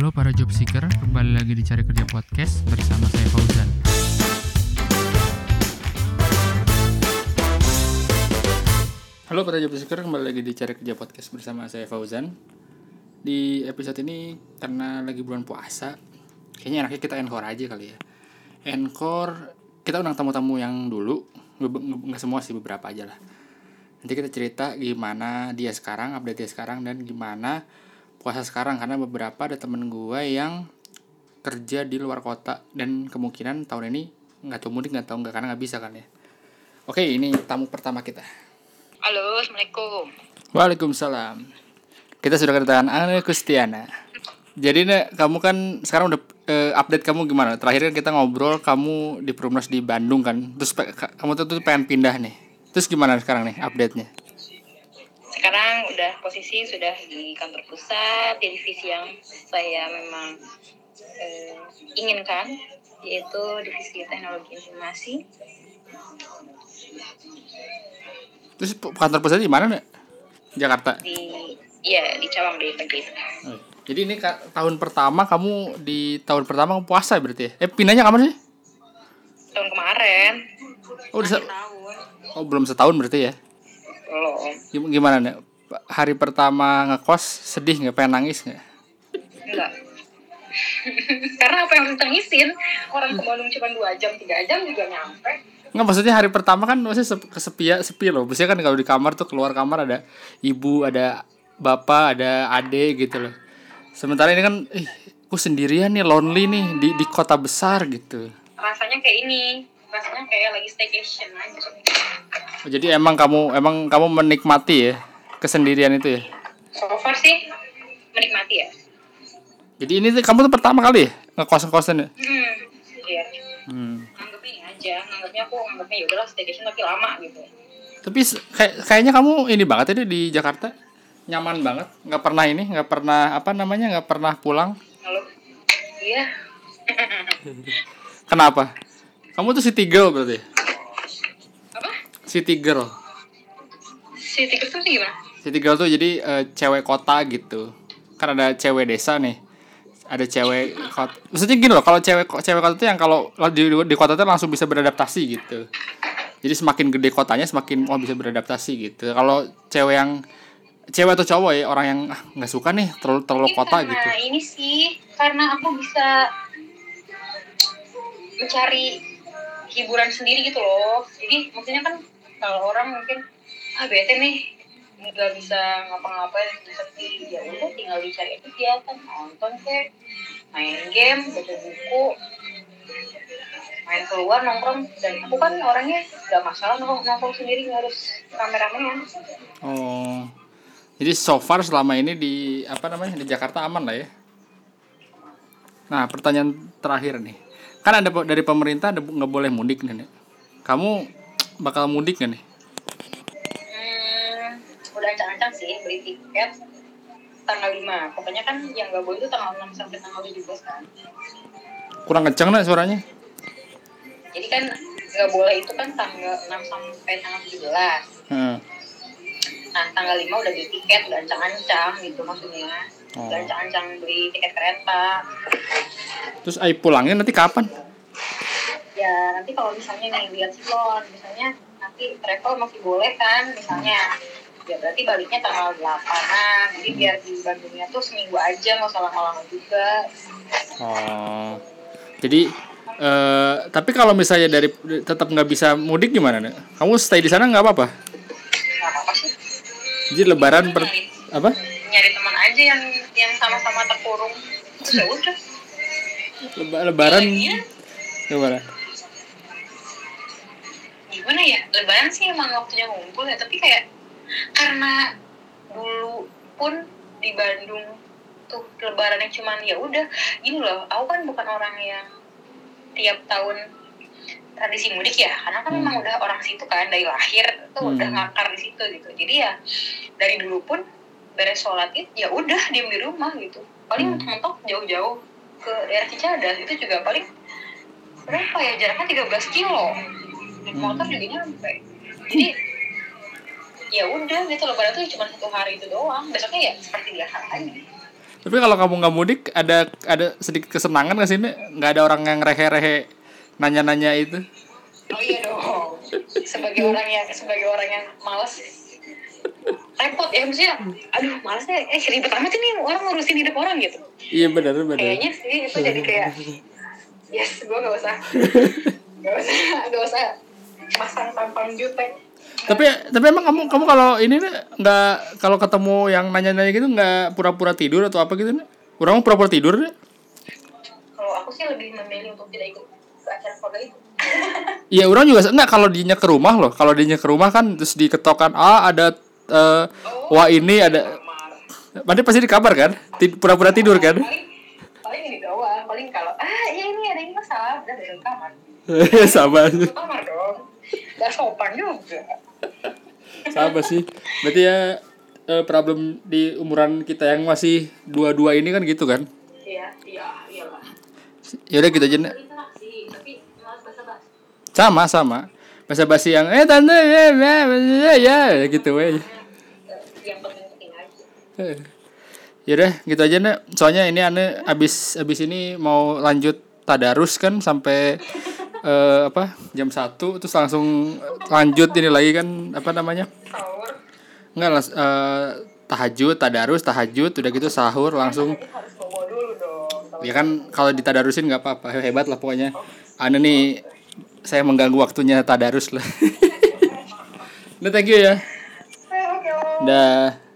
Halo para job seeker, kembali lagi di Cari Kerja Podcast bersama saya Fauzan. Halo para job seeker, kembali lagi di Cari Kerja Podcast bersama saya Fauzan. Di episode ini karena lagi bulan puasa, kayaknya enaknya kita encore aja kali ya. Encore, kita undang tamu-tamu yang dulu, nggak semua sih beberapa aja lah. Nanti kita cerita gimana dia sekarang, update dia sekarang dan gimana puasa sekarang karena beberapa ada temen gue yang kerja di luar kota dan kemungkinan tahun ini nggak tahu mudik nggak tahu nggak karena nggak bisa kan ya. Oke, ini tamu pertama kita. Halo, Assalamualaikum. Waalaikumsalam. Kita sudah kedatangan Anne Kustiana. Jadi Nek, kamu kan sekarang udah eh, update kamu gimana? Terakhir kan kita ngobrol kamu di Perumnas di Bandung kan. Terus kamu tuh, tuh pengen pindah nih. Terus gimana sekarang nih update-nya? Sekarang udah posisi sudah di kantor pusat, di divisi yang saya memang eh, inginkan, yaitu divisi teknologi informasi. Terus kantor pusatnya di mana Nek? Jakarta. di ya di Cawang di Negeri. Oh, Jadi ini tahun pertama kamu di tahun pertama kamu puasa berarti ya? Eh pindahnya kapan sih? Tahun kemarin. Oh, udah se- tahun. oh belum setahun berarti ya? Gim- Gimana nih? Hari pertama ngekos sedih nggak pengen nangis nggak? Enggak. Karena apa yang harus tangisin? Orang ke Bandung cuma 2 jam, 3 jam juga nyampe. Nggak maksudnya hari pertama kan sep- kesepi sepi loh. Biasanya kan kalau di kamar tuh keluar kamar ada ibu, ada bapak, ada ade gitu loh. Sementara ini kan, ih, aku sendirian nih, lonely nih di di kota besar gitu. Rasanya kayak ini. Rasanya kayak lagi staycation aja. Jadi emang kamu emang kamu menikmati ya kesendirian itu ya. So far sih menikmati ya. Jadi ini tuh kamu tuh pertama kali ya ngekos ngekosan ya? Hmm, iya. Hmm. Anggap ini aja, anggapnya aku anggapnya ya udahlah staycation tapi lama gitu. Tapi kayak kayaknya kamu ini banget ya di Jakarta nyaman banget, nggak pernah ini, nggak pernah apa namanya, nggak pernah pulang. Lalu, iya. Kenapa? Kamu tuh city girl berarti? City girl. Si tikus tuh gimana? City girl tuh jadi eh, cewek kota gitu. Kan ada cewek desa nih. Ada cewek kota. Maksudnya gini loh, kalau cewek cewek kota tuh yang kalau di, di kota tuh langsung bisa beradaptasi gitu. Jadi semakin gede kotanya semakin oh bisa beradaptasi gitu. Kalau cewek yang cewek atau cowok ya orang yang ah, nggak suka nih terlalu terlalu Ini kota karena gitu. ini sih karena aku bisa mencari hiburan sendiri gitu loh. Jadi maksudnya kan kalau orang mungkin ah bete nih nggak bisa ngapa-ngapain sendiri ya udah tinggal dicari kegiatan nonton kek main game baca buku main keluar nongkrong dan aku kan orangnya nggak masalah nongkrong nongkrong sendiri nggak harus rame-ramean Oh. Jadi so far selama ini di apa namanya di Jakarta aman lah ya. Nah pertanyaan terakhir nih, kan ada dari pemerintah nggak boleh mudik nih. Kamu bakal mudik nggak nih? Hmm, udah ancang-ancang sih beli tiket tanggal 5 pokoknya kan yang nggak boleh itu tanggal 6 sampai tanggal 17 kan Kurang kenceng nih suaranya. jadi kan nggak boleh itu kan tanggal 6 sampai tanggal 17 Hmm. nah tanggal 5 udah beli tiket udah ancang-ancang gitu maksudnya Oh. udah ancang-ancang beli tiket kereta Terus ay pulangnya nanti kapan? Ya nanti kalau misalnya nih lihat silon misalnya nanti travel masih boleh kan misalnya ya berarti baliknya tanggal 8 jadi biar di Bandungnya tuh seminggu aja nggak usah lama-lama juga Oh. Jadi eh tapi kalau misalnya dari tetap nggak bisa mudik gimana nih? Kamu stay di sana nggak apa-apa? nggak apa-apa sih Jadi lebaran per apa? nyari teman aja yang yang sama-sama terkurung ya udah Leba- lebaran Iya. Gimana? ya lebaran sih emang waktunya ngumpul ya tapi kayak karena dulu pun di Bandung tuh lebarannya cuman ya udah gini loh aku kan bukan orang yang tiap tahun tradisi mudik ya karena kan Hmm. memang udah orang situ kan dari lahir tuh udah Hmm. ngakar di situ gitu jadi ya dari dulu pun beres sholat id ya udah diem di rumah gitu paling Hmm. mentok jauh-jauh ke daerah Cicadas itu juga paling berapa ya jaraknya 13 kilo naik Hmm. motor juga nyampe. Jadi ya udah gitu lebaran tuh cuma satu hari itu doang. Besoknya ya seperti biasa lagi. Tapi kalau kamu nggak mudik ada ada sedikit kesenangan nggak sih Nek? Nggak ada orang yang rehe-rehe nanya-nanya itu? oh iya dong. Sebagai orang yang sebagai orang yang malas repot ya maksudnya aduh malasnya eh ribet amat ini orang ngurusin hidup orang gitu. Iya benar benar. kayaknya sih itu jadi kayak yes gue gak usah. Gak usah gak usah pasang tampang jutek Tapi tapi emang kamu kamu kalau ini nggak kalau ketemu yang nanya-nanya gitu nggak pura-pura tidur atau apa gitu Nek? Orang pura-pura tidur Nek? kalau aku sih lebih memilih untuk tidak ikut ke acara keluarga itu Iya orang juga enggak kalau dinya ke rumah loh. Kalau dinya ke rumah kan terus diketokan ah ada eh, wah ini ada Kamar. Berarti pasti di kamar kan? Pura-pura tidur kan? paling paling ini doang paling kalau ah ya ini ada yang masalah udah dari kamar sama ke kamar dong gak sopan juga sama sih. Berarti ya eh, problem di umuran kita yang masih dua-dua ini kan gitu kan? iya iya iya lah Ya udah gitu aja Nek. interaksi tapi malas bahasa bahasa Sama sama. Bahasa basi yang eh tante ya ya ya, ya gitu we. yang penting-penting aja Ya udah gitu aja Nek. Soalnya ini ane abis abis ini mau lanjut tadarus kan sampai eh, apa jam 1 terus langsung lanjut ini lagi kan apa namanya? sahur Enggak las- eh, tahajud, tadarus, tahajud, udah gitu sahur langsung. Ya kan kalau ditadarusin nggak apa-apa, hebat lah pokoknya. Ane nih saya mengganggu waktunya tadarus lah. Udah thank you ya. Dah.